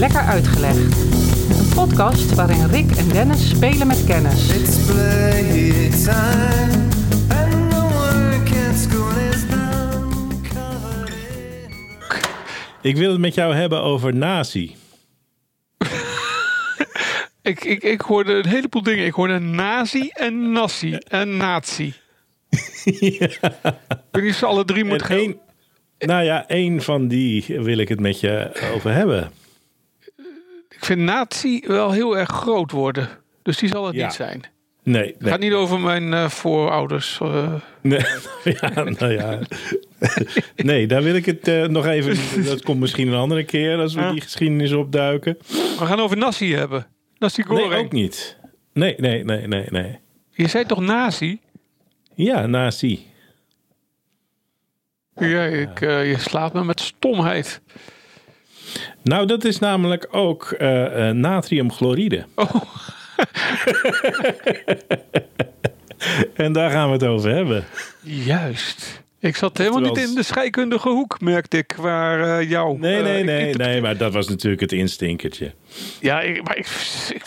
Lekker Uitgelegd. Een podcast waarin Rick en Dennis spelen met kennis. It's playtime, and the work at school is now covered in. Ik wil het met jou hebben over nazi. Ik, ik, ik hoorde een heleboel dingen. Ik hoorde nazi en nazi en nazi. Ik weet niet of ze alle drie En moeten gaan. nou ja, één van die wil ik het met je over hebben. Ik vind nazi wel heel erg groot worden. Dus die zal het Ja. niet zijn. Nee, Het nee. gaat niet over mijn eh, voorouders. eh. Nee, ja, nou ja. nee, daar wil ik het eh, nog even. Dat komt misschien een andere keer als we Ja. die geschiedenis opduiken. we gaan over nazi hebben. Nazi Nee, Goreng. ook niet. Nee, nee, nee, nee, nee. Je zei toch nazi? Ja, nazi. Ja, ik, je slaat me met stomheid. Nou, dat is namelijk ook eh, eh, natriumchloride. Oh. en daar gaan we het over hebben. Juist. Ik zat helemaal niet in de scheikundige hoek, merkte ik, waar eh, jou... Nee, nee, nee, nee, maar dat was natuurlijk het instinkertje. Ja, ik, maar ik, ik-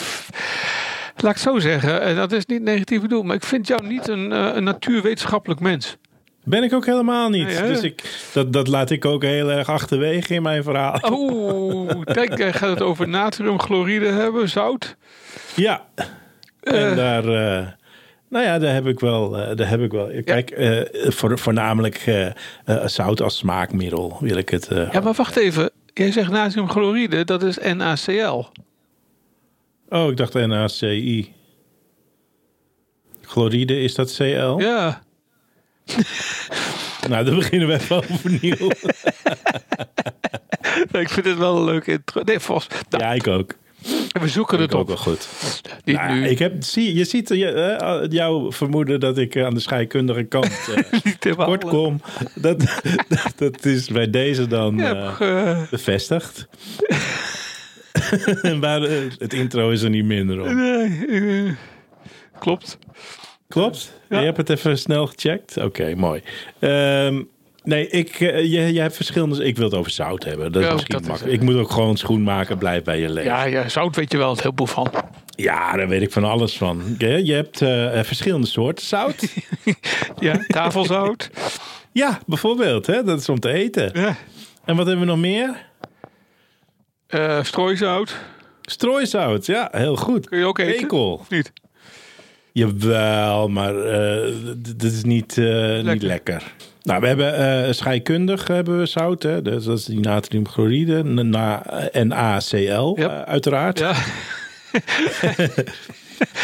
Laat ik het zo zeggen, en dat is niet negatief bedoeld, maar ik vind jou niet een, een natuurwetenschappelijk mens. Ben ik ook helemaal niet. Nee, dus ik, dat, dat laat ik ook heel erg achterwege in mijn verhaal. Oh, kijk, jij gaat het over natriumchloride hebben, zout. Ja. En Eh. daar, eh, nou ja, daar heb ik wel, eh, daar heb ik wel. Kijk, voor, voornamelijk zout als smaakmiddel wil ik het. Ja, maar wacht even. Jij zegt natriumchloride, dat is NaCl. Oh, ik dacht NaCI. Chloride, is dat CL? Ja. Nou, dan beginnen we even overnieuw. ik vind het wel een leuke intro. Nee, vast. Nou, ja, ik ook. we zoeken Ik het ook op. wel goed. Nou, nu. ik heb, zie, je ziet je, eh, jouw vermoeden dat ik aan de scheikundige kant eh, helemaal. kort kom. Dat, dat, dat is bij deze dan eh, eh, bevestigd. maar eh, het intro is er niet minder op. nee, eh, klopt. Klopt? Ja. Je hebt het even snel gecheckt? Oké, mooi. Ehm, nee, ik, eh, je, je hebt verschillende... Ik wil het over zout hebben. Dat is Ja, misschien dat is makkelijk. Ik moet ook gewoon schoenmaker blijf bij je leven. Ja, ja, zout weet je wel het heleboel van. Ja, daar weet ik van alles van. Je, je hebt eh, verschillende soorten zout. Ja, tafelzout. ja, bijvoorbeeld. Hè? Dat is om te eten. ja. En wat hebben we nog meer? Eh, strooizout. Strooizout. Ja, heel goed. Kun je ook eten? Niet? Jawel, maar eh, d- dit is niet, eh, niet Lekker. lekker. Nou, we hebben eh scheikundig hebben we zout. Hè? Dus dat is die natriumchloride. Na, NaCl, Yep. uiteraard. Ja.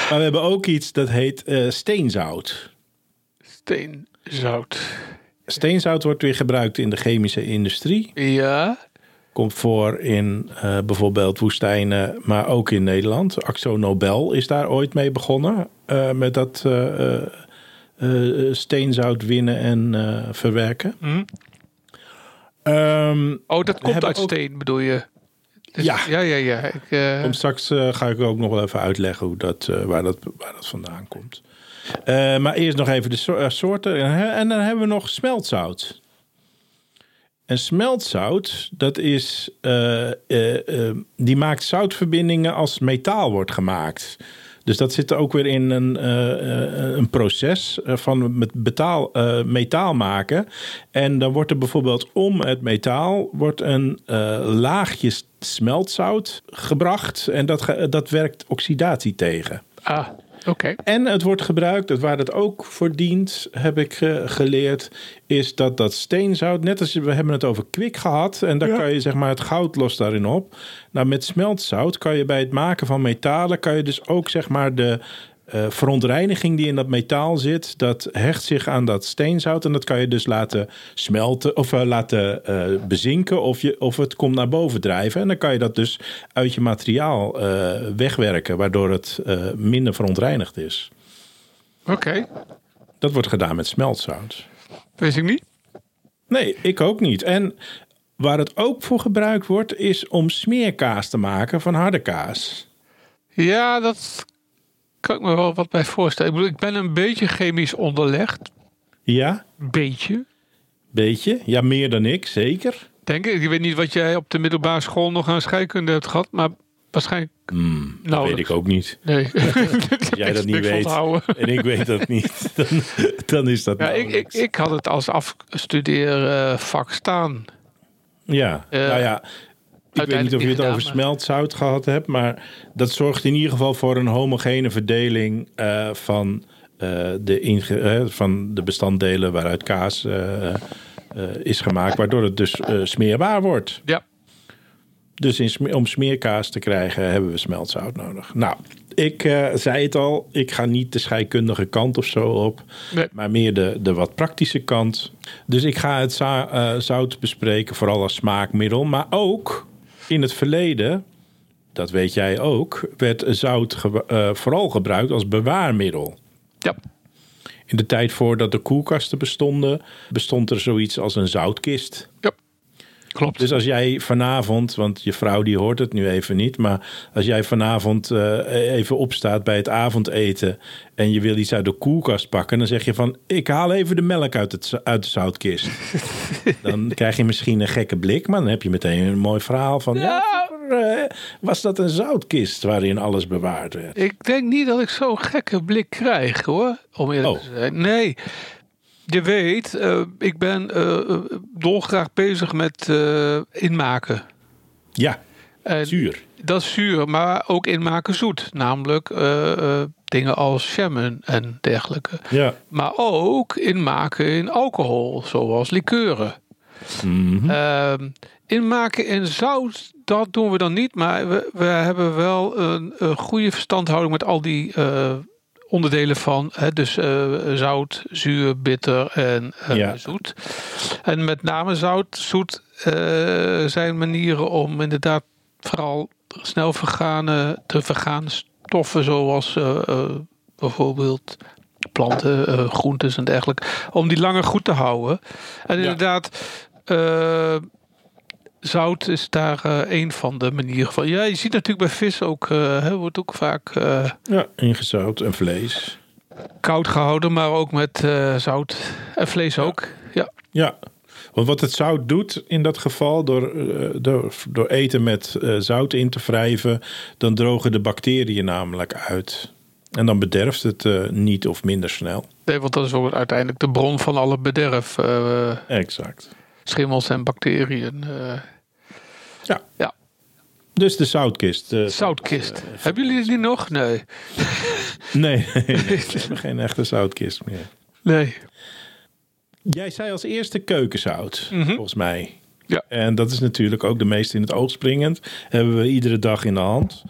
Maar we hebben ook iets dat heet steenzout. Steenzout. Steenzout wordt weer gebruikt in de chemische industrie. Ja. Komt voor in eh, bijvoorbeeld woestijnen, maar ook in Nederland. Axo Nobel is daar ooit mee begonnen. eh, met dat eh, steenzout winnen en verwerken. Hm. Ehm, Oh, dat komt uit ook- steen, bedoel je? Dus- Ja. Ja, ja, ja. Ik, Om straks ga ik ook nog wel even uitleggen hoe dat, waar, dat, waar dat vandaan komt. Maar eerst nog even de so- soorten. En dan hebben we nog smeltzout. En smeltzout, dat is, eh, eh, eh, die maakt zoutverbindingen als metaal wordt gemaakt. Dus dat zit er ook weer in een, een proces van met metaal maken. En dan wordt er bijvoorbeeld om het metaal wordt een laagje smeltzout gebracht. En dat, dat werkt oxidatie tegen. ah, oké. En het wordt gebruikt, waar het ook voor dient, heb ik geleerd, is dat dat steenzout, net als we hebben het over kwik gehad, en daar Ja. kan je zeg maar het goud los daarin op. Nou, met smeltzout kan je bij het maken van metalen, kan je dus ook zeg maar de eh, verontreiniging die in dat metaal zit, dat hecht zich aan dat steenzout en dat kan je dus laten smelten of eh, laten eh, bezinken of, je, of het komt naar boven drijven. En dan kan je dat dus uit je materiaal wegwerken, waardoor het minder verontreinigd is. Oké. Dat wordt gedaan met smeltzout. Wist ik niet. Nee, ik ook niet. En waar het ook voor gebruikt wordt, is om smeerkaas te maken van harde kaas. Ja, dat kan ik me wel wat bij voorstellen. Ik bedoel, ik ben een beetje chemisch onderlegd. Ja, Beetje. beetje. Ja, meer dan ik, zeker. Denk ik. Ik weet niet wat jij op de middelbare school nog aan scheikunde hebt gehad, maar waarschijnlijk. Hmm, dat Nou, weet ik ook niet. Nee. Als jij dat niet weet en ik weet dat niet, dan, dan is dat Ja, nou ik, ik, ik had het als afstudeervak staan. Ja, Eh, nou ja. Ik weet niet of je het over smeltzout gehad hebt, maar dat zorgt in ieder geval voor een homogene verdeling eh, van, eh, de inge- eh, van de bestanddelen waaruit kaas is gemaakt, waardoor het dus smeerbaar wordt. Ja. Dus in om smeerkaas te krijgen hebben we smeltzout nodig. Nou, ik zei het al, ik ga niet de scheikundige kant of zo op, Nee. maar meer de, de wat praktische kant. Dus ik ga het zout bespreken, vooral als smaakmiddel, maar ook in het verleden, dat weet jij ook, werd zout ge- eh, vooral gebruikt als bewaarmiddel. Ja. In de tijd voordat de koelkasten bestonden, bestond er zoiets als een zoutkist. ja. Klopt. Dus als jij vanavond, want je vrouw die hoort het nu even niet, maar als jij vanavond eh, even opstaat bij het avondeten en je wil iets uit de koelkast pakken, dan zeg je van ik haal even de melk uit, het, uit de zoutkist. dan krijg je misschien een gekke blik, maar dan heb je meteen een mooi verhaal van ja, eh, was dat een zoutkist waarin alles bewaard werd. Ik denk niet dat ik zo'n gekke blik krijg hoor. Om eerlijk Oh. te zijn. Nee. Je weet, eh, ik ben eh, eh, dolgraag bezig met inmaken. Ja, En zuur. Dat is zuur, maar ook inmaken zoet. Namelijk dingen als jammen en dergelijke. Ja. Maar ook inmaken in alcohol, zoals likeuren. Mhm. Ehm, inmaken in zout, dat doen we dan niet. Maar we, we hebben wel een, een goede verstandhouding met al die onderdelen van. Hè, dus eh, zout, zuur, bitter en eh, Ja. zoet. En met name zout, zoet eh, zijn manieren om inderdaad vooral snel vergane, te vergaan stoffen zoals bijvoorbeeld planten, groentes en dergelijke, om die langer goed te houden. En inderdaad, zout is daar eh, een van de manieren van. Ja, je ziet natuurlijk bij vis ook, eh, hè, wordt ook vaak eh, ja, ingezout en vlees. koud gehouden, maar ook met zout en vlees ook. Ja, Ja, want wat het zout doet in dat geval, door, door, door eten met zout in te wrijven, dan drogen de bacteriën namelijk uit. En dan bederft het niet of minder snel. nee, want dat is ook uiteindelijk de bron van alle bederf. Exact. Schimmels en bacteriën. eh. Ja. Ja. Dus de zoutkist. eh, Zoutkist. Hebben jullie die nog? Nee. nee, nee, nee, we hebben geen echte zoutkist meer. Nee. Jij zei als eerste keukenzout, Mhm. volgens mij. Ja. En dat is natuurlijk ook de meest in het oog springend. Hebben we iedere dag in de hand.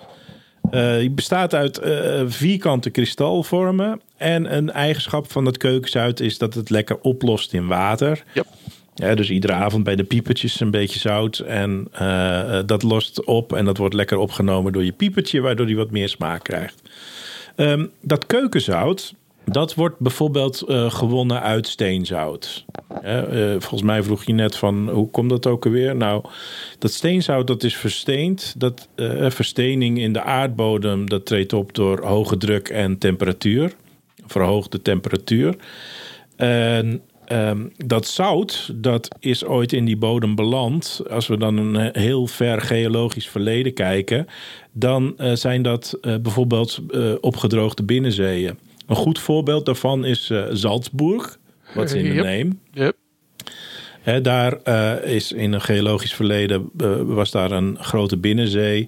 Eh die bestaat uit eh, vierkante kristalvormen. En een eigenschap van het keukenzout is dat het lekker oplost in water. Ja. Ja, dus iedere avond bij de piepertjes een beetje zout. En eh, eh, dat lost op en dat wordt lekker opgenomen door je piepertje, waardoor die wat meer smaak krijgt. Ehm, dat keukenzout, dat wordt bijvoorbeeld eh, gewonnen uit steenzout. Volgens mij vroeg je net van hoe komt dat ook alweer? Nou, dat steenzout dat is versteend. Dat eh, verstening in de aardbodem dat treedt op door hoge druk en temperatuur. Verhoogde temperatuur. En ehm, dat zout, dat is ooit in die bodem beland. Als we dan een heel ver geologisch verleden kijken, dan eh, zijn dat eh, bijvoorbeeld eh, opgedroogde binnenzeeën. Een goed voorbeeld daarvan is Salzburg, wat in de Yep. name. Yep. Daar is in een geologisch verleden was daar een grote binnenzee.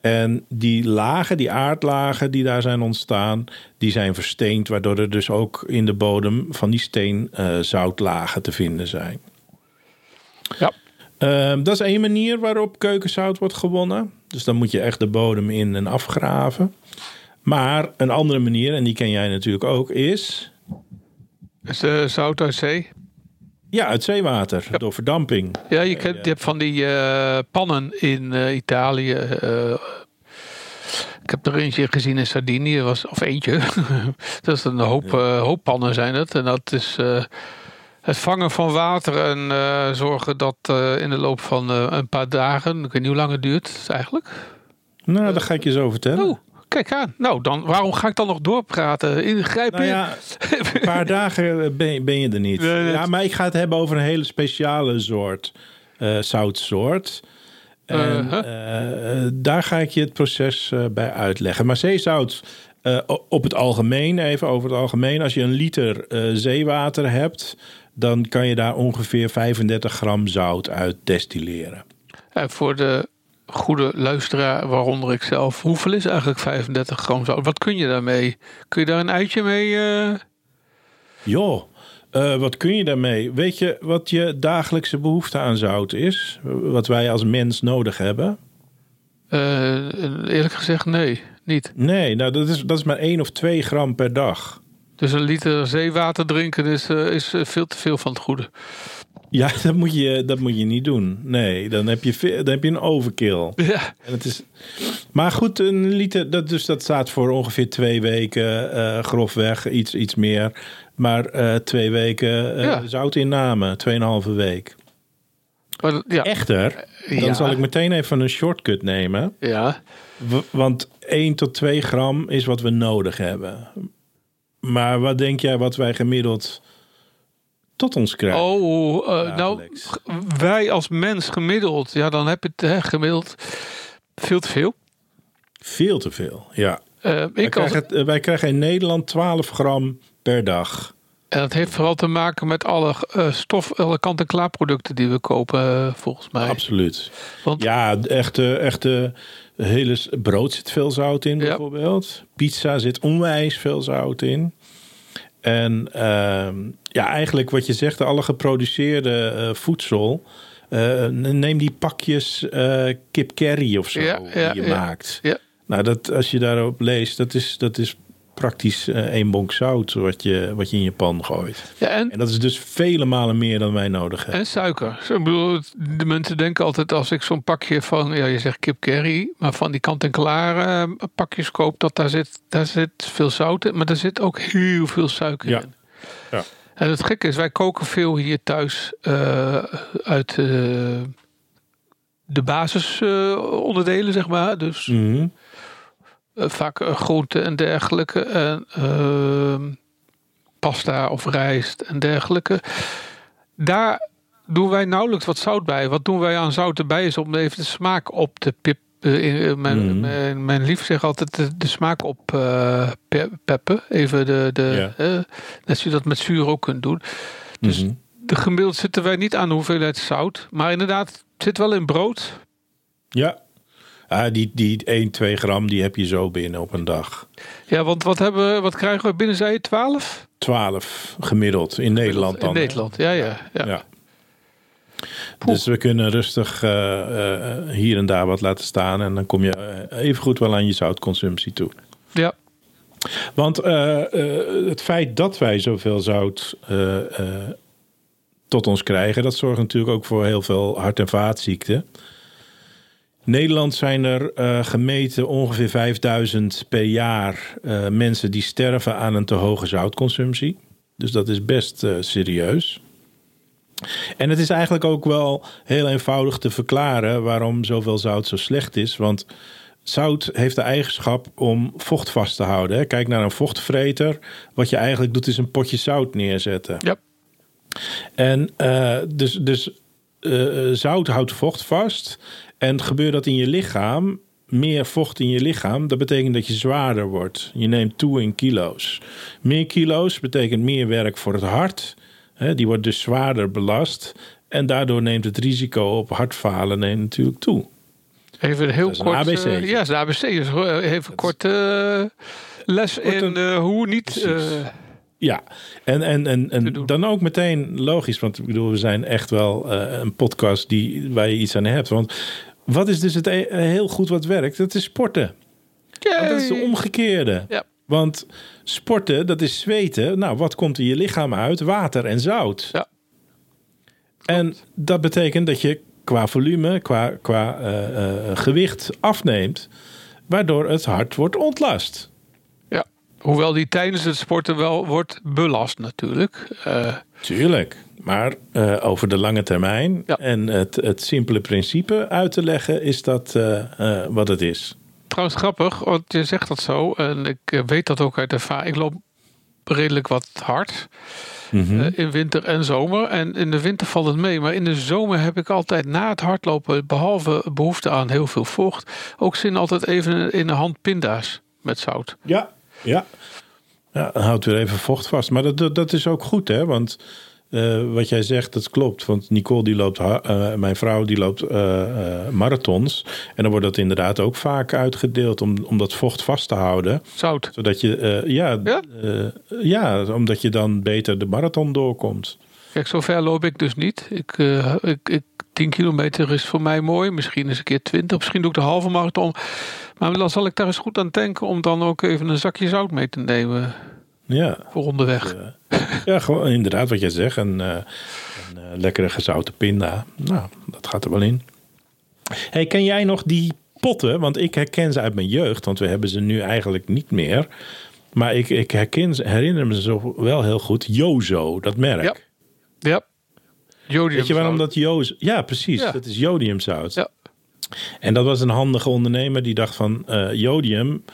En die lagen, die aardlagen die daar zijn ontstaan, die zijn versteend, waardoor er dus ook in de bodem van die steen eh, zoutlagen te vinden zijn. Ja. Ehm, dat is één manier waarop keukenzout wordt gewonnen. Dus dan moet je echt de bodem in en afgraven. Maar een andere manier, en die ken jij natuurlijk ook, is Is eh, zout uit zee? Ja, uit zeewater, door verdamping. Ja, je, kent, je hebt van die eh, pannen in eh, Italië. eh, ik heb er eentje gezien in Sardinië, was, of eentje. dat is een hoop, hoop pannen zijn het. En dat is het vangen van water en zorgen dat in de loop van een paar dagen, ik weet niet hoe lang het duurt eigenlijk. Nou, dat ga ik je zo vertellen. Oh, kijk aan. Nou, dan, waarom ga ik dan nog doorpraten? Ingrijpen? Nou ja, een paar dagen ben je, ben je er niet. Nee. Ja, maar ik ga het hebben over een hele speciale soort eh, zoutsoort. En Uh-huh. eh, daar ga ik je het proces eh, bij uitleggen. Maar zeezout eh, op het algemeen, even over het algemeen. Als je een liter eh, zeewater hebt, dan kan je daar ongeveer 35 gram zout uit destilleren. En voor de goede luisteraar, waaronder ik zelf, hoeveel is eigenlijk 35 gram zout? Wat kun je daarmee? Kun je daar een eitje mee? eh, Joh, eh, wat kun je daarmee? Weet je wat je dagelijkse behoefte aan zout is? Wat wij als mens nodig hebben? eh, eerlijk gezegd, nee, niet. Nee, nou dat is, dat is maar 1 of 2 gram per dag. Dus een liter zeewater drinken is, eh, is eh, veel te veel van het goede. Ja, dat moet je, dat moet je niet doen. Nee, dan heb je, dan heb je een overkill. Ja, En het is, maar goed, een liter, dat, dus dat staat voor ongeveer twee weken eh, grofweg, iets, iets meer. Maar twee weken eh Ja. zoutinname, tweeënhalve week. maar, ja, Echter, dan Ja. zal ik meteen even een shortcut nemen. ja. W- Want 1 tot 2 gram is wat we nodig hebben. Maar wat denk jij wat wij gemiddeld tot ons krijgen? Oh, eh, nou, wij als mens gemiddeld, ja, dan heb je het hè, gemiddeld veel te veel. Veel te veel, ja. Eh, Wij ik als, krijgen, het- eh, wij krijgen in Nederland 12 gram per dag. en dat heeft vooral te maken met alle stof, alle kant-en-klaar producten die we kopen, volgens mij. Absoluut. Want Ja, echte, echte hele brood zit veel zout in Ja. bijvoorbeeld. Pizza zit onwijs veel zout in. En ehm, ja, eigenlijk wat je zegt, alle geproduceerde eh, voedsel. eh, neem die pakjes eh, kip curry of zo Ja, ja, die je maakt. Ja. Nou, dat, als je daarop leest, dat is, dat is praktisch eh, één bonk zout wat je, wat je in je pan gooit. ja, en, En dat is dus vele malen meer dan wij nodig hebben. en suiker. Ik bedoel, de mensen denken altijd als ik zo'n pakje van, ja, je zegt kip curry, maar van die kant-en-klaar eh, pakjes koop, dat daar zit, daar zit veel zout in, maar er zit ook heel veel suiker Ja. in. Ja. En het gekke is, wij koken veel hier thuis eh, uit de basisonderdelen, zeg maar. Dus Mhm. Vaak eh, groenten en dergelijke. En ehm, pasta of rijst en dergelijke. Daar doen wij nauwelijks wat zout bij. Wat doen wij aan zout erbij is om even de smaak op te pip. eh, in- eh, mijn, mijn, mijn lief zegt altijd de, de smaak op eh, pe- peppen. Even de, de Ja. eh, net zoals je dat met zuur ook kunt doen. Dus Mhm. de gemiddeld zitten wij niet aan de hoeveelheid zout. Maar inderdaad, het zit wel in brood. Ja. Ah, die, die 1, 2 gram die heb je zo binnen op een dag. Ja, want wat, hebben, we- wat krijgen we binnen, zei je, 12? 12 gemiddeld in Nederland dan. In? Nederland, ja, ja. ja. Ja. Dus we kunnen rustig eh, eh, hier en daar wat laten staan. En dan kom je eh, even goed wel aan je zoutconsumptie toe. ja. Want het feit dat wij zoveel zout tot ons krijgen, dat zorgt natuurlijk ook voor heel veel hart- en vaatziekten. Nederland zijn er eh, gemeten ongeveer 5000 per jaar eh, mensen die sterven aan een te hoge zoutconsumptie. Dus dat is best eh, serieus. En het is eigenlijk ook wel heel eenvoudig te verklaren waarom zoveel zout zo slecht is. Want zout heeft de eigenschap om vocht vast te houden. hè. Kijk naar een vochtvreter. Wat je eigenlijk doet is een potje zout neerzetten. Ja. En dus, dus zout houdt vocht vast. En gebeurt dat in je lichaam, meer vocht in je lichaam, dat betekent dat je zwaarder wordt. Je neemt toe in kilo's. Meer kilo's betekent meer werk voor het hart. Die wordt dus zwaarder belast. En daardoor neemt het risico op hartfalen neemt natuurlijk toe. Even heel kort. ABC. eh, ja, de ABC. Dus eh, even kort eh, les in eh, hoe niet. Eh, Ja, en, en, en, en dan ook meteen logisch, want ik bedoel, we zijn echt wel eh, een podcast die, waar je iets aan hebt. Want wat is dus het e- heel goed wat werkt? Dat is sporten. Dat is de omgekeerde. Ja. Want sporten, dat is zweten. Nou, wat komt in je lichaam uit? Water en zout. Ja. En dat betekent dat je qua volume, qua, qua eh, eh, gewicht afneemt. Waardoor het hart wordt ontlast. ja. Hoewel die tijdens het sporten wel wordt belast natuurlijk. Eh, Tuurlijk. Maar eh, over de lange termijn Ja. en het, het simpele principe uit te leggen, is dat eh, eh, wat het is. trouwens grappig, want je zegt dat zo. En ik weet dat ook uit ervaring. Ik loop redelijk wat hard. Mhm. in winter en zomer. En in de winter valt het mee. Maar in de zomer heb ik altijd na het hardlopen, behalve behoefte aan heel veel vocht, ook zin altijd even in de hand pinda's met zout. Ja, ja. Ja, dan houdt weer even vocht vast. Maar dat, dat, dat is ook goed, hè? Want eh, wat jij zegt, dat klopt. Want Nicole, die loopt, eh, mijn vrouw, die loopt eh, marathons. En dan wordt dat inderdaad ook vaak uitgedeeld om, om dat vocht vast te houden. Zout. Zodat je, ja, Ja? ja, omdat je dan beter de marathon doorkomt. Kijk, zover loop ik dus niet. Ik, ik, ik, 10 kilometer is voor mij mooi. Misschien eens een keer 20. Misschien doe ik de halve marathon. Maar dan zal ik daar eens goed aan denken om dan ook even een zakje zout mee te nemen Ja, voor onderweg. ja gewoon inderdaad wat jij zegt. Een, eh, een eh, lekkere gezouten pinda. Nou, dat gaat er wel in. Hey, ken jij nog die potten? Want ik herken ze uit mijn jeugd. Want we hebben ze nu eigenlijk niet meer. Maar ik, ik herken herinner me ze wel heel goed. Jozo, dat merk. Ja. Ja. Jodium Weet je waarom dat Jozo... Ja, precies. Ja. Dat is jodiumzout. Ja. En dat was een handige ondernemer die dacht van... eh, jodium,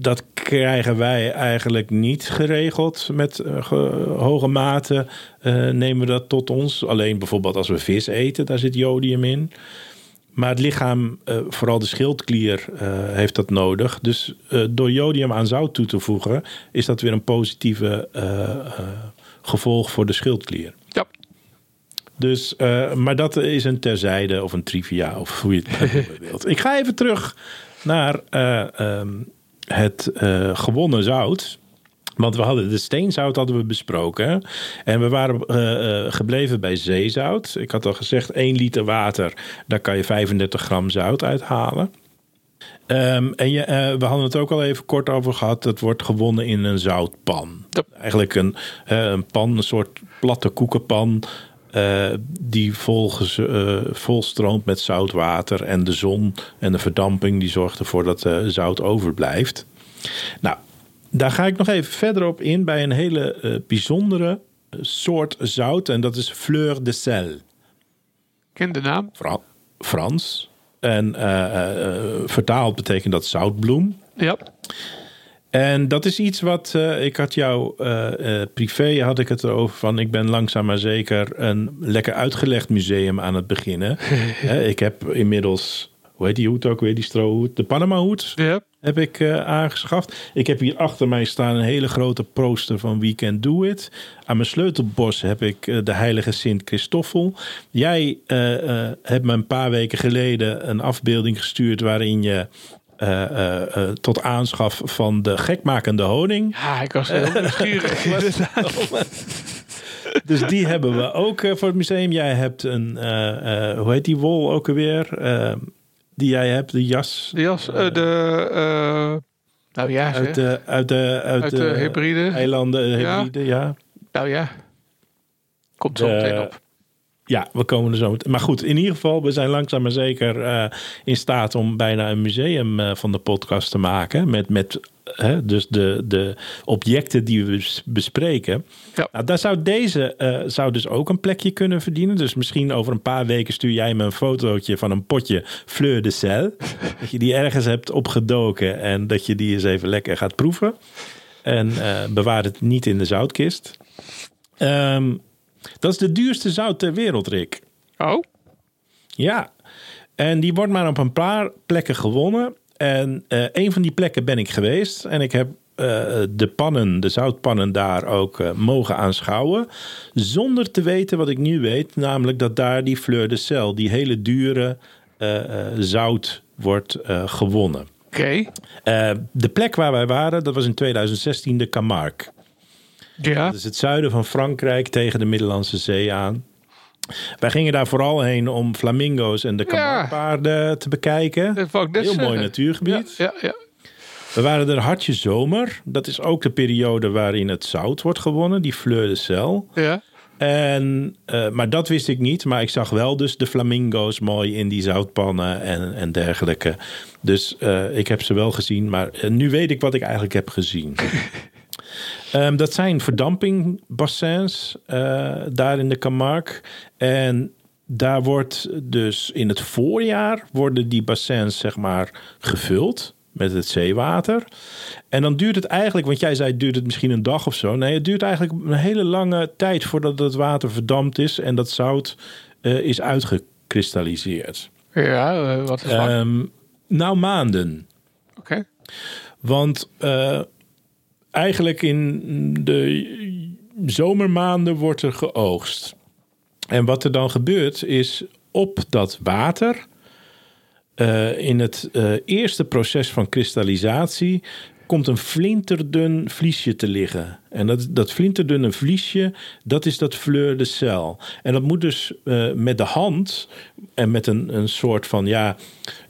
dat krijgen wij eigenlijk niet geregeld met eh, ge- hoge mate. eh, nemen we dat tot ons. Alleen bijvoorbeeld als we vis eten, daar zit jodium in. Maar het lichaam, eh, vooral de schildklier, heeft dat nodig. Dus door jodium aan zout toe te voegen... is dat weer een positieve gevolg voor de schildklier. Ja. Dus, maar dat is een terzijde of een trivia of hoe je het wilt. Ik ga even terug naar eh, ehm, het eh, gewonnen zout. Want we hadden de steenzout hadden we besproken. En we waren eh, eh, gebleven bij zeezout. Ik had al gezegd, 1 liter water, daar kan je 35 gram zout uithalen. Ehm, en je, we hadden het ook al even kort over gehad. Dat wordt gewonnen in een zoutpan. Eigenlijk een, een pan, een soort platte koekenpan. Eh, die volgens, eh, volstroomt met zout water. En de zon en de verdamping die zorgt ervoor dat eh, zout overblijft. Nou, daar ga ik nog even verder op in bij een hele bijzondere soort zout. En dat is fleur de sel. Ken de naam? Fra- Frans. En vertaald betekent dat zoutbloem. Ja. En dat is iets wat eh, ik had jou eh, eh, privé had ik het erover van. Ik ben langzaam maar zeker een lekker uitgelegd museum aan het beginnen. Ik heb inmiddels, hoe heet die hoed ook weer, die strohoed, de Panama hoed heb ik aangeschaft. Ik heb hier achter mij staan een hele grote poster van We Can Do It. Aan mijn sleutelbos heb ik de heilige Sint Christoffel. Jij hebt me een paar weken geleden een afbeelding gestuurd... waarin je eh, eh, tot aanschaf van de gekmakende honing... Ja, ik was heel nieuwsgierig. Dus die hebben we ook voor het museum. Jij hebt een, hoe heet die wol ook alweer? Die jij hebt, de jas. De jas, de... nou ja. Uit de, uit de, uit Uit de de hybride. eilanden, Ja. hybride, ja. Nou ja. Komt zo meteen op. Ja, we komen er zo meteen. Maar goed, in ieder geval, we zijn langzaam maar zeker eh, in staat om bijna een museum eh, van de podcast te maken. Met, met hè, dus de, de objecten die we bes- bespreken. Ja. Nou, daar zou deze eh, zou dus ook een plekje kunnen verdienen. Dus misschien over een paar weken stuur jij me een fotootje van een potje Fleur de Sel. dat je die ergens hebt opgedoken en dat je die eens even lekker gaat proeven. En bewaar het niet in de zoutkist. Ehm, dat is de duurste zout ter wereld, Rick. Oh, Ja, en die wordt maar op een paar plekken gewonnen. En eh, een van die plekken ben ik geweest. En ik heb eh, de pannen, de zoutpannen daar ook eh, mogen aanschouwen. Zonder te weten wat ik nu weet. Namelijk dat daar die fleur de sel, die hele dure zout, wordt gewonnen. oké. De plek waar wij waren, dat was in 2016 de Camargue. Ja. Dat is het zuiden van Frankrijk tegen de Middellandse Zee aan. Wij gingen daar vooral heen om flamingo's en de Ja. Camargue-paarden te bekijken. Dat Heel mooi natuurgebied. Ja, ja, ja. We waren er hartje zomer. Dat is ook de periode waarin het zout wordt gewonnen, die fleur de sel. ja. En, eh, maar dat wist ik niet. Maar ik zag wel dus de flamingo's mooi in die zoutpannen en, en dergelijke. Dus eh, ik heb ze wel gezien. Maar eh, nu weet ik wat ik eigenlijk heb gezien. Ehm, dat zijn verdampingbassins eh, daar in de Camargue. En daar wordt dus in het voorjaar worden die bassins zeg maar gevuld met het zeewater. En dan duurt het eigenlijk, want jij zei duurt het misschien een dag of zo. Nee, het duurt eigenlijk een hele lange tijd voordat het water verdampt is en dat zout eh, is uitgekristalliseerd. Ja, eh, wat is lang? Ehm, nou, maanden. Oké. Want eigenlijk in de zomermaanden wordt er geoogst. En wat er dan gebeurt is op dat water, eh, in het eh, eerste proces van kristallisatie, komt een flinterdun vliesje te liggen. En dat, dat flinterdunne vliesje, dat is dat fleur de sel. En dat moet dus eh, met de hand en met een, een soort van, ja,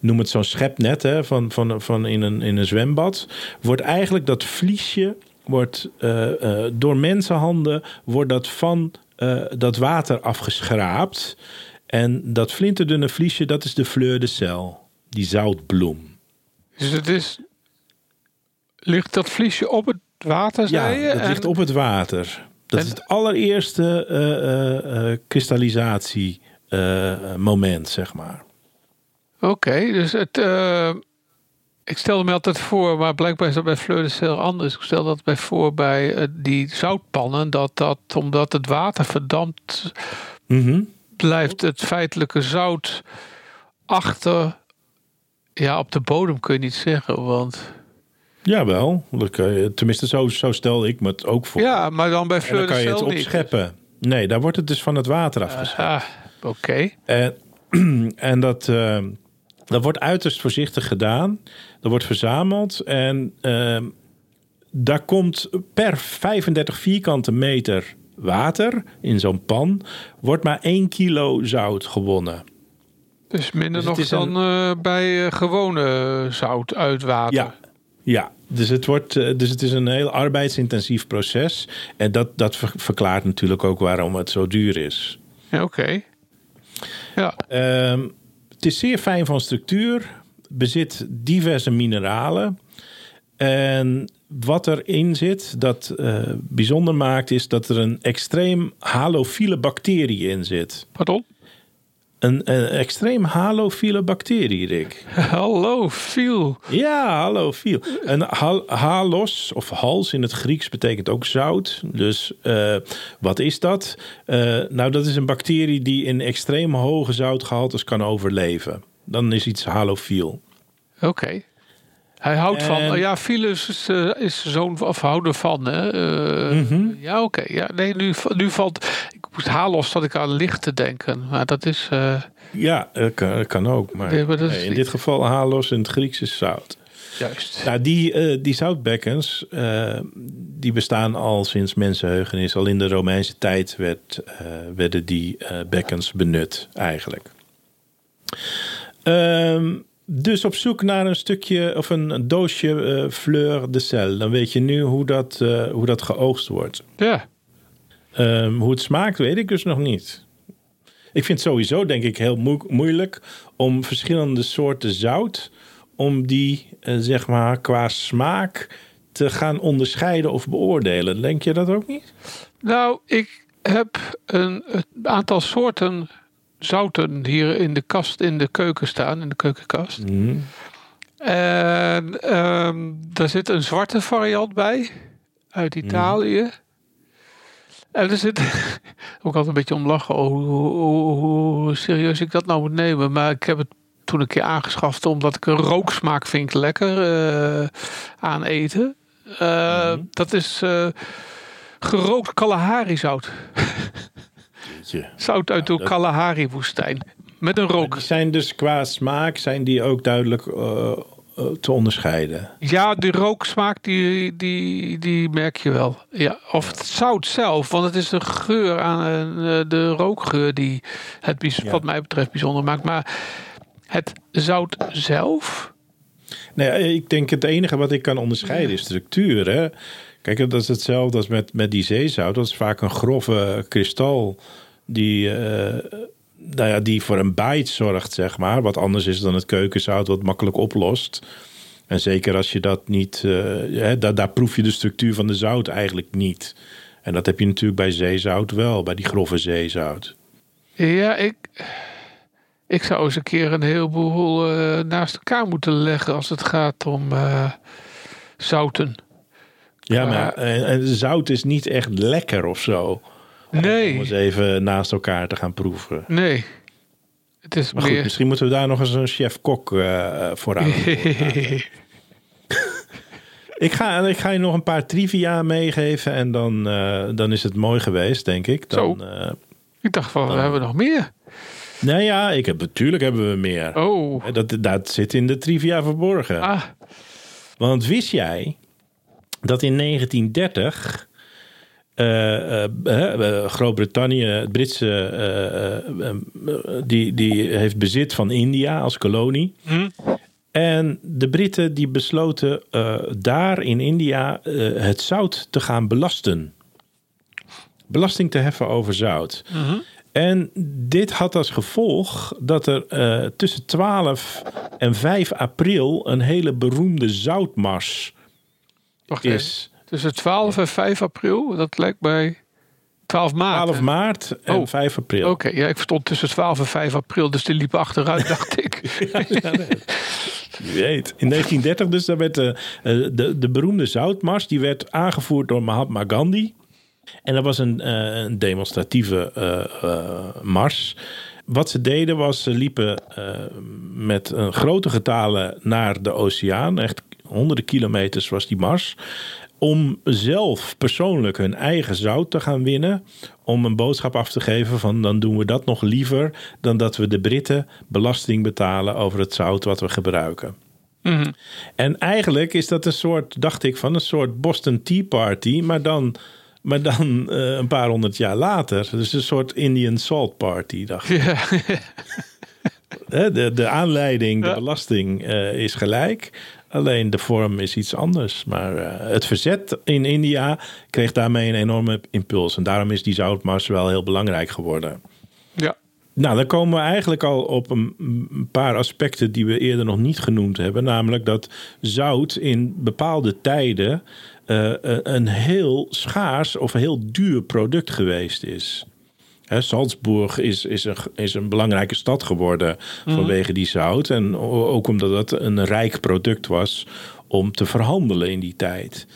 noem het zo'n schepnet hè, van, van, van in, een, in een zwembad, wordt eigenlijk dat vliesje wordt eh, eh, door mensenhanden wordt dat van dat water afgeschraapt. En dat flinterdunne vliesje, dat is de fleur de sel, die zoutbloem. Dus het is... Ligt dat vliesje op het water, Ja, zei je? dat ligt op het water. Dat En- is het allereerste eh, kristallisatie moment, zeg maar. Oké, dus het... ik stelde me altijd voor, maar blijkbaar is dat bij Fleur de Sel anders. Ik stel dat bij voor bij die zoutpannen, dat dat omdat het water verdampt, Mhm. blijft het feitelijke zout achter. Ja, op de bodem kun je niet zeggen, want. Jawel, tenminste zo, zo stel ik me het ook voor. Ja, maar dan bij en Fleur dan kan je het niet. opscheppen. Nee, daar wordt het dus van het water afgeschept. Ah, oké. En, en dat, eh, dat wordt uiterst voorzichtig gedaan. Dat wordt verzameld. En eh, daar komt per 35 vierkante meter water in zo'n pan... wordt maar 1 kilo zout gewonnen. Dus minder Dus nog dan eh, bij eh, gewone zout uit water. Ja, ja. Dus, het wordt, eh, dus het is een heel arbeidsintensief proces. En dat, dat ver- verklaart natuurlijk ook waarom het zo duur is. Ja, Oké. Ja, Ehm, het is zeer fijn van structuur, bezit diverse mineralen. En wat erin zit, dat eh, bijzonder maakt, is dat er een extreem halofiele bacterie in zit. pardon. Een, een extreem halofiele bacterie, Rick. Hallo, Phil. Ja, halofiel. Een hal- halos, of hals in het Grieks, betekent ook zout. Dus eh, wat is dat? Eh, nou, dat is een bacterie die in extreem hoge zoutgehaltes kan overleven. Dan is iets halofiel. Oké. Hij houdt van, En- oh ja, Philus is, eh, is zo'n of houder van, hè? Eh, Mhm. Ja, oké. Ja, nee, nu, nu valt, moest halos dat ik aan licht te denken, maar dat is, eh, Ja, dat kan, dat kan ook. Maar, Nee, maar dat is nee, in dit geval halos in het Grieks is zout. juist. Nou, die, eh, die zoutbekkens, eh, die bestaan al sinds mensenheugenis. Al in de Romeinse tijd werd, werden die bekkens benut, eigenlijk. Ehm, dus op zoek naar een stukje of een, een doosje fleur de sel. Dan weet je nu hoe dat, hoe dat geoogst wordt. Ja, Ehm, hoe het smaakt, weet ik dus nog niet. Ik vind het sowieso, denk ik, heel moe- moeilijk om verschillende soorten zout, om die, eh, zeg maar, qua smaak te gaan onderscheiden of beoordelen. Denk je dat ook niet? nou, ik heb een, een aantal soorten zouten hier in de kast, in de keuken staan, in de keukenkast. En ehm, daar zit een zwarte variant bij uit Italië. En er zit ook altijd een beetje om lachen oh, hoe, hoe, hoe- hoe serieus ik dat nou moet nemen. Maar ik heb het toen een keer aangeschaft omdat ik een rooksmaak vind lekker eh, aan eten. Eh, Dat is eh, gerookt Kalahari zout. Zout uit de Kalahari woestijn. Met een rook. Die zijn dus qua smaak zijn die ook duidelijk te onderscheiden. Ja, die rooksmaak, die, die, die merk je wel. Ja, of het zout zelf, want het is de geur aan eh, de rookgeur die het bijz- Ja. wat mij betreft bijzonder maakt. Maar het zout zelf, Nee, ik denk het enige wat ik kan onderscheiden is structuur. Hè? Kijk, dat is hetzelfde als met, met die zeezout. Dat is vaak een grove kristal die, eh, nou ja, die voor een bite zorgt, zeg maar. Wat anders is dan het keukenzout, wat makkelijk oplost. En zeker als je dat niet... eh, hè, daar, daar proef je de structuur van de zout eigenlijk niet. En dat heb je natuurlijk bij zeezout wel, bij die grove zeezout. ja, ik, Ik zou eens een keer een heleboel eh, naast elkaar moeten leggen als het gaat om eh, zouten. Ja, maar zout is niet echt lekker of zo. Om Nee, eens even naast elkaar te gaan proeven. nee. Het is Maar goed, meer... misschien moeten we daar nog eens een chef-kok eh voor aan. ik, ga, ik ga je nog een paar trivia meegeven en dan, eh, dan is het mooi geweest, denk ik. Dan, Zo. eh, ik dacht van, we hebben nog meer. nou ja, ik heb, natuurlijk hebben we meer. Oh, Dat, dat zit in de trivia verborgen. ah, Want wist jij dat in 1930 eh, Groot-Brittannië, het Britse, die, die heeft bezit van India als kolonie. Hm. En de Britten die besloten daar in India het zout te gaan belasten. Belasting te heffen over zout. En dit had als gevolg dat er tussen 12 en 5 april een hele beroemde zoutmars wacht even. Tussen 12 en 5 april, dat lijkt bij 12 maart. 12 hè? maart en Oh, 5 april. Oké, ja, ik verstond tussen 12 en 5 april, dus die liepen achteruit, dacht ik. Je weet. In 1930 dus, daar werd de, eh, de, de beroemde zoutmars, die werd aangevoerd door Mahatma Gandhi. En dat was een, eh, een demonstratieve eh, eh, mars. Wat ze deden was, ze liepen eh, met een grote getalen naar de oceaan. Echt honderden kilometers was die mars. Om zelf persoonlijk hun eigen zout te gaan winnen. Om een boodschap af te geven van dan doen we dat nog liever dan dat we de Britten belasting betalen over het zout wat we gebruiken. Mhm. En eigenlijk is dat een soort, dacht ik, van een soort Boston Tea Party, maar dan, maar dan eh, een paar honderd jaar later. Dus een soort Indian Salt Party, dacht ik. De, de aanleiding, de belasting eh, is gelijk. Alleen de vorm is iets anders. Maar eh, het verzet in India kreeg daarmee een enorme impuls. En daarom is die zoutmars wel heel belangrijk geworden. ja. Nou, dan komen we eigenlijk al op een, paar aspecten die we eerder nog niet genoemd hebben. Namelijk dat zout in bepaalde tijden eh, een heel schaars of heel duur product geweest is. Hè, Salzburg is, is, een, is een belangrijke stad geworden vanwege die zout. En ook omdat het een rijk product was om te verhandelen in die tijd.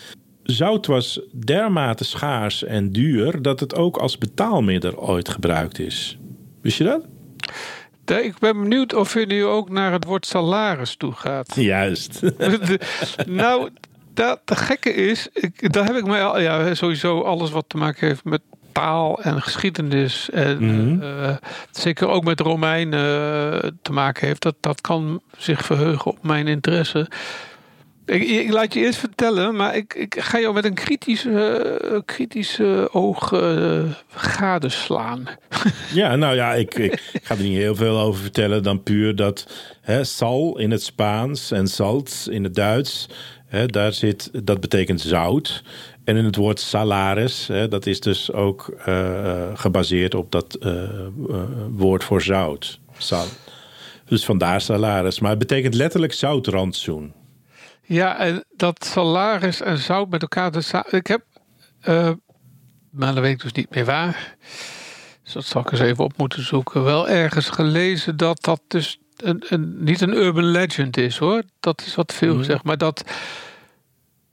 Zout was dermate schaars en duur dat het ook als betaalmiddel ooit gebruikt is. Wist je dat? Ik ben benieuwd of je nu ook naar het woord salaris toe gaat. Juist. Nou, dat, de gekke is, ik, daar heb ik mij al, ja, sowieso alles wat te maken heeft met taal en geschiedenis. En Mhm. eh, zeker ook met Romeinen eh, te maken heeft. Dat, dat kan zich verheugen op mijn interesse. Ik, ik laat je eerst vertellen, maar ik, ik ga jou met een kritisch, eh, kritisch eh, oog eh, gadeslaan. Ja, nou ja, ik, ik ga er niet heel veel over vertellen dan puur dat hè, sal in het Spaans en salz in het Duits, hè, daar zit, dat betekent zout. En in het woord salaris, hè, dat is dus ook eh, eh, gebaseerd op dat eh, woord voor zout. Sal. Dus vandaar salaris. Maar het betekent letterlijk zoutrantsoen. Ja, en dat salaris en zout met elkaar. te sa- Ik heb, maar dat weet ik dus niet meer waar. Dus dat zal ik eens even op moeten zoeken. Wel ergens gelezen dat dat dus een, een, niet een urban legend is hoor. Dat is wat veel gezegd. Maar dat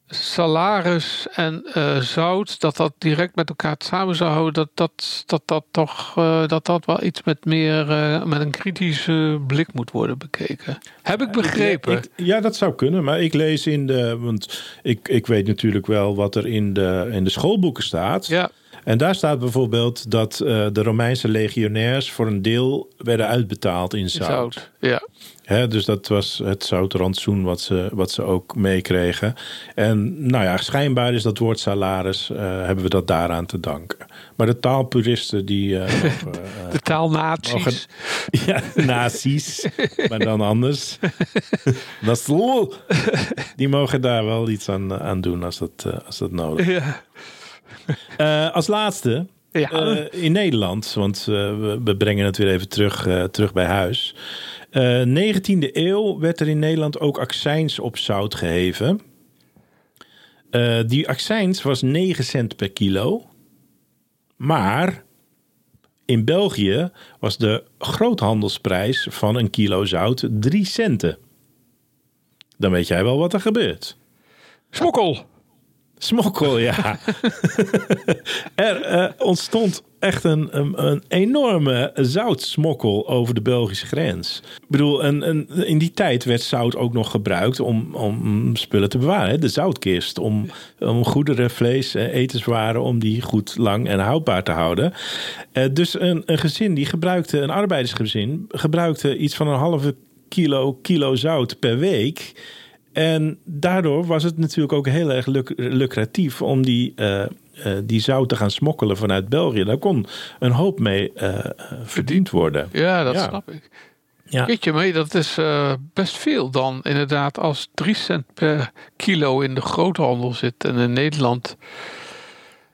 salaris en eh, zout, dat dat direct met elkaar samen zou houden. Dat dat, dat, dat toch eh, dat dat wel iets met meer eh, met een kritische blik moet worden bekeken. Heb ik begrepen. Ik- ja, dat zou kunnen. Maar ik lees in de. Want ik, ik weet natuurlijk wel wat er in de, in de schoolboeken staat. ja. En daar staat bijvoorbeeld dat eh, de Romeinse legionairs voor een deel werden uitbetaald in zout. Zout. Ja. Hè, dus dat was het zoutrantsoen wat ze, wat ze ook meekregen. En nou ja, schijnbaar is dat woord salaris, eh, hebben we dat daaraan te danken. Maar de taalpuristen die... eh, mogen, De taalnaties. mogen- ja, nazi's, maar dan anders. dat is lol. Die mogen daar wel iets aan, aan doen als dat, als dat nodig is. Ja. Eh, als laatste, Ja. eh, in Nederland, want eh, we, we brengen het weer even terug, eh, terug bij huis. Eh 19e eeuw werd er in Nederland ook accijns op zout geheven. Eh, die accijns was 9 cent per kilo. Maar in België was de groothandelsprijs van een kilo zout 3 centen. Dan weet jij wel wat er gebeurt. Smokkel. Smokkel, ja. er eh, ontstond echt een, een, een enorme zoutsmokkel over de Belgische grens. Ik bedoel, een, een, in die tijd werd zout ook nog gebruikt om, om spullen te bewaren. Hè? De zoutkist, om, om goederen, vlees, eh, etenswaren, om die goed lang en houdbaar te houden. Eh, dus een, een gezin die gebruikte, een arbeidersgezin, gebruikte iets van een halve kilo, kilo zout per week. En daardoor was het natuurlijk ook heel erg lucratief om die, eh, eh, die zout te gaan smokkelen vanuit België. Daar kon een hoop mee eh, verdiend worden. Ja, dat Ja. snap ik. Ja. Jeetje, maar dat is best veel dan. Inderdaad, als 3 cent per kilo in de groothandel zit. En in Nederland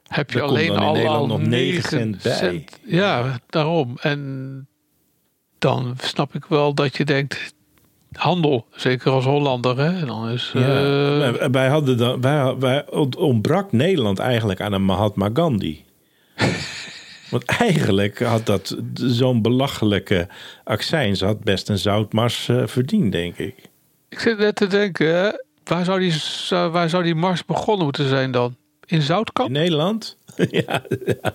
heb je alleen al, Nederland al nog 9 negen cent cent. bij. Ja, daarom. En dan snap ik wel dat je denkt... Handel, zeker als Hollander, hè? Dan is, Ja, eh, wij- hadden dan, wij, wij ont- ontbrak Nederland eigenlijk aan een Mahatma Gandhi. Want eigenlijk had dat zo'n belachelijke accijns had best een zoutmars eh, verdiend, denk ik. Ik zit net te denken, hè, waar zou, die, waar zou die mars begonnen moeten zijn dan? In Zoutkamp? In Nederland? ja, ja.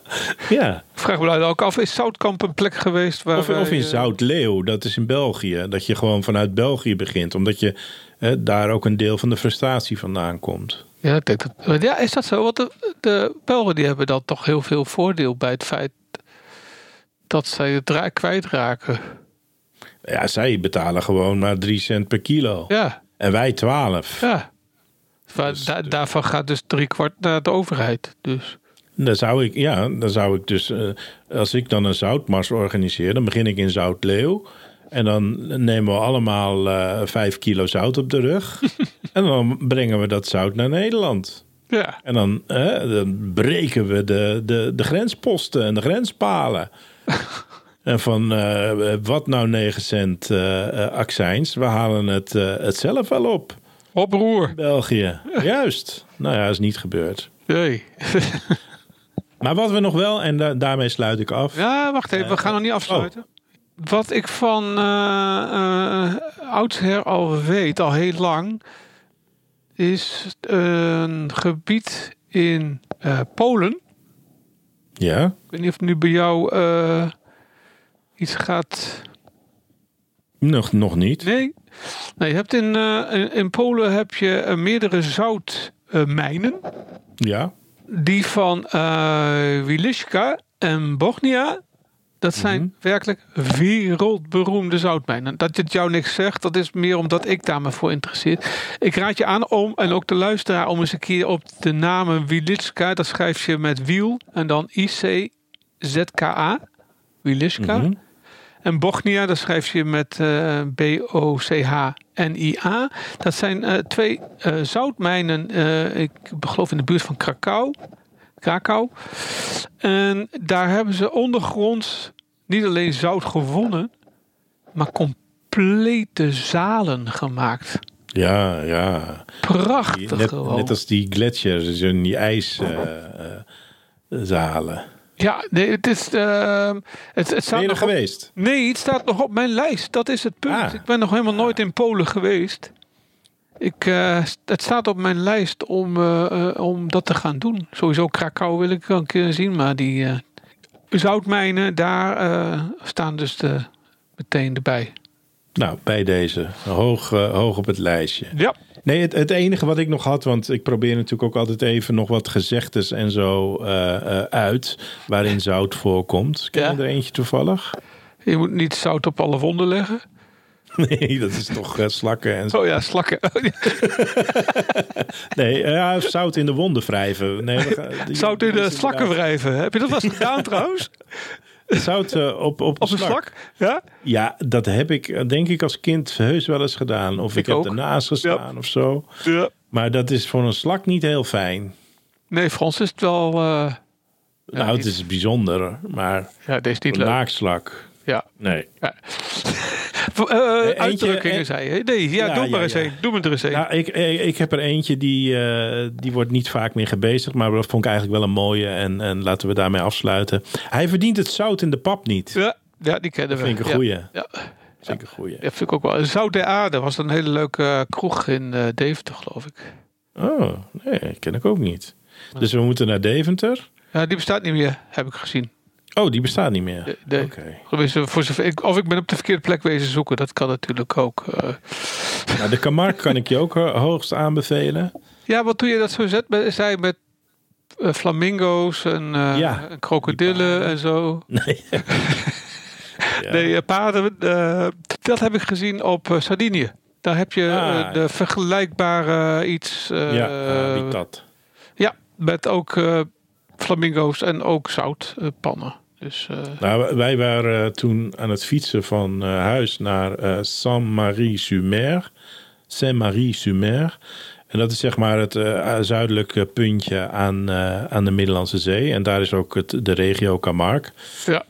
ja. Vraag me nou ook af, is Zoutkamp een plek geweest waar Of, of in eh, Zoutleeuw, dat is in België. Dat je gewoon vanuit België begint, omdat je eh, daar ook een deel van de frustratie vandaan komt. Ja, ik denk dat, ja, is dat zo? Want de, de Belgen die hebben dan toch heel veel voordeel bij het feit dat zij het ra- kwijtraken. Ja, zij betalen gewoon maar 3 cent per kilo. Ja, En wij 12. ja. Da- daarvan gaat dus drie kwart naar de overheid. Dus Dan zou ik, ja, dan zou ik dus, eh, als ik dan een zoutmars organiseer, dan begin ik in Zoutleeuw. En dan nemen we allemaal eh vijf kilo zout op de rug. en dan brengen we dat zout naar Nederland. ja, En dan, dan breken we de, de, de grensposten en de grenspalen. en van eh, wat nou 9 cent accijns, we halen het, het zelf wel op. oproer. België, juist. Nou ja, is niet gebeurd. Nee. Maar wat we nog wel, en da- daarmee sluit ik af. Ja, wacht even, we gaan nog niet afsluiten. Wat ik van eh eh, oudsher al weet, al heel lang, is een gebied in eh, Polen. Ja, Ik weet niet of het nu bij jou eh, iets gaat. nog, nog niet. Nee. Nee je hebt in, eh, in, in Polen heb je eh, meerdere zoutmijnen. Ja, die van eh Wiliszka en Bochnia. Dat zijn werkelijk wereldberoemde zoutmijnen. Dat het jou niks zegt, dat is meer omdat ik daar me voor interesseer. Ik raad je aan om, en ook de luisteraar, om eens een keer op de namen Wiliszka, dat schrijf je met wiel en dan I-C-Z-K-A. Wiliszka. Mhm. En Bochnia, dat schrijf je met eh, B-O-C-H-N-I-A. Dat zijn eh, twee eh, zoutmijnen, ik geloof in de buurt van Krakau. Krakau. En daar hebben ze ondergronds niet alleen zout gewonnen, maar complete zalen gemaakt. ja, ja. Prachtig Net, gewoon. net als die gletsjers, dus die ijszalen. Ja, nee, het is. ehm, het, het staat ben je er nog op- geweest? Nee, het staat nog op mijn lijst. Dat is het punt. Ah. Ik ben nog helemaal nooit in Polen geweest. Ik, eh, het staat op mijn lijst om, eh, eh, om dat te gaan doen. Sowieso Krakau wil ik wel een keer zien. Maar die zoutmijnen, daar staan dus de, meteen erbij. Nou, bij deze. Hoog, eh, hoog op het lijstje. Ja. Nee, het, het enige wat ik nog had, want ik probeer natuurlijk ook altijd even nog wat gezegdes en zo eh, eh, uit, waarin zout voorkomt. Ken Ja. je er eentje toevallig? Je moet niet zout op alle wonden leggen. Nee, dat is toch slakken en zo. Oh ja, slakken. Oh, ja. Nee, ja, zout in de wonden wrijven. Nee, we gaan- die- Zout in de slakken wrijven. Heb je dat wel gedaan trouwens? Zout eh, op, op, Op een slak? Ja? Ja, dat heb ik eh, denk ik als kind heus wel eens gedaan. Of ik, Ik heb ook. ernaast gestaan of zo. Ja. Maar dat is voor een slak niet heel fijn. Nee, Frans is het wel... eh, nou, het is bijzonder, maar ja, deze niet een leuk. Ja. nee. Ja. Eh, Eentje, uitdrukkingen, en- zei je. Nee, ja, Ja, doe ja, maar eens ja. een. Doe me er eens een. Nou, ik, ik, ik heb er eentje die, eh, die wordt niet vaak meer gebezigd. Maar dat vond ik eigenlijk wel een mooie. En, en laten we daarmee afsluiten. Hij verdient het zout in de pap niet. ja, ja, die kennen we. vind ik een goeie. Ja. Vind ik een goeie. Ja, vind ik ook wel. Zout der Aarde was een hele leuke eh, kroeg in eh, Deventer, geloof ik. Oh, nee, ken ik ook niet. Dus we moeten naar Deventer. Ja, die bestaat niet meer, heb ik gezien. Oh, die bestaat niet meer. Nee, Voor zover ik, of ik ben op de verkeerde plek wezen zoeken, dat kan natuurlijk ook. eh. Nou, de Camargue kan ik je ook eh, hoogst aanbevelen. Ja, wat toen je dat zo zet, zei met eh, flamingo's en, Ja, en krokodillen en zo. Nee. Ja. Nee, eh, paarden, dat heb ik gezien op Sardinië. Daar heb je Ah. de vergelijkbare iets. ja, habitat. ja, met ook flamingo's en ook zoutpannen. Dus eh, Nou, wij waren eh, toen aan het fietsen van eh, huis naar Saint-Marie-sur-Mer. Saint-Marie-sur-Mer. En dat is zeg maar het zuidelijke puntje aan, aan de Middellandse Zee. En daar is ook het, de regio Camargue. ja,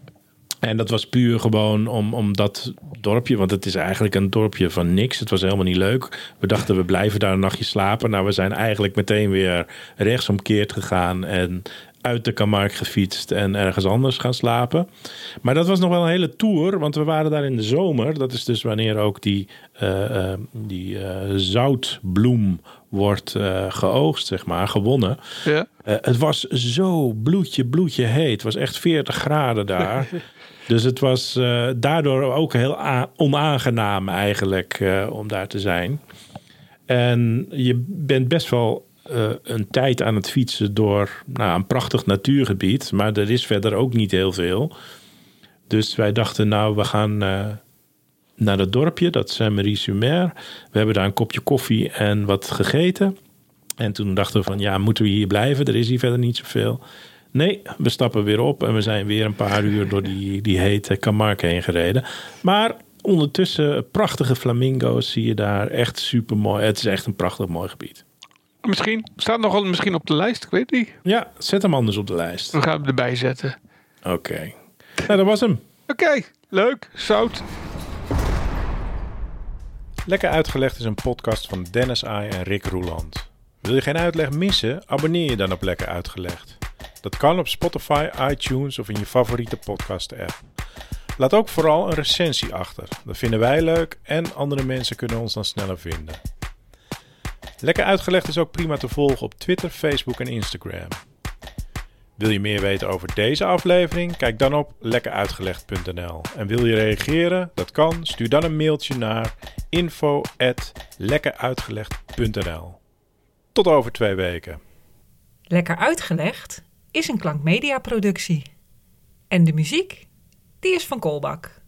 En dat was puur gewoon om, om dat dorpje, want het is eigenlijk een dorpje van niks. Het was helemaal niet leuk. We dachten we blijven daar een nachtje slapen. Nou, we zijn eigenlijk meteen weer rechtsomkeerd gegaan en uit de Camargue gefietst en ergens anders gaan slapen. Maar dat was nog wel een hele tour, want we waren daar in de zomer. Dat is dus wanneer ook die, eh, eh, die eh, zoutbloem wordt geoogst, zeg maar, gewonnen. ja. Het was zo bloedje, bloedje heet. Het was echt 40 graden daar. dus het was daardoor ook heel onaangenaam eigenlijk om daar te zijn. En je bent best wel eh, een tijd aan het fietsen door nou, een prachtig natuurgebied. Maar er is verder ook niet heel veel. Dus wij dachten, nou, we gaan eh, naar dat dorpje, dat Saint-Marie-sur-Mer. We hebben daar een kopje koffie en wat gegeten. En toen dachten we van, ja, moeten we hier blijven? Er is hier verder niet zoveel. Nee, we stappen weer op en we zijn weer een paar uur door die, die hete Camargue heen gereden. Maar ondertussen prachtige flamingo's zie je daar. Echt super mooi. Het is echt een prachtig mooi gebied. Misschien staat nog wel misschien op de lijst, ik weet niet. Ja, zet hem anders op de lijst. We gaan hem erbij zetten. Oké. Nou, dat was hem. Oké, leuk. Zout. Lekker Uitgelegd is een podcast van Dennis Ai en Rick Roeland. Wil je geen uitleg missen? Abonneer je dan op Lekker Uitgelegd. Dat kan op Spotify, iTunes of in je favoriete podcast app. Laat ook vooral een recensie achter. Dat vinden wij leuk en andere mensen kunnen ons dan sneller vinden. Lekker Uitgelegd is ook prima te volgen op Twitter, Facebook en Instagram. Wil je meer weten over deze aflevering? Kijk dan op lekkeruitgelegd.nl. En wil je reageren? Dat kan. Stuur dan een mailtje naar info@lekkeruitgelegd.nl. Tot over twee weken. Lekker uitgelegd is een klankmedia productie. En de muziek, die is van Kolbak.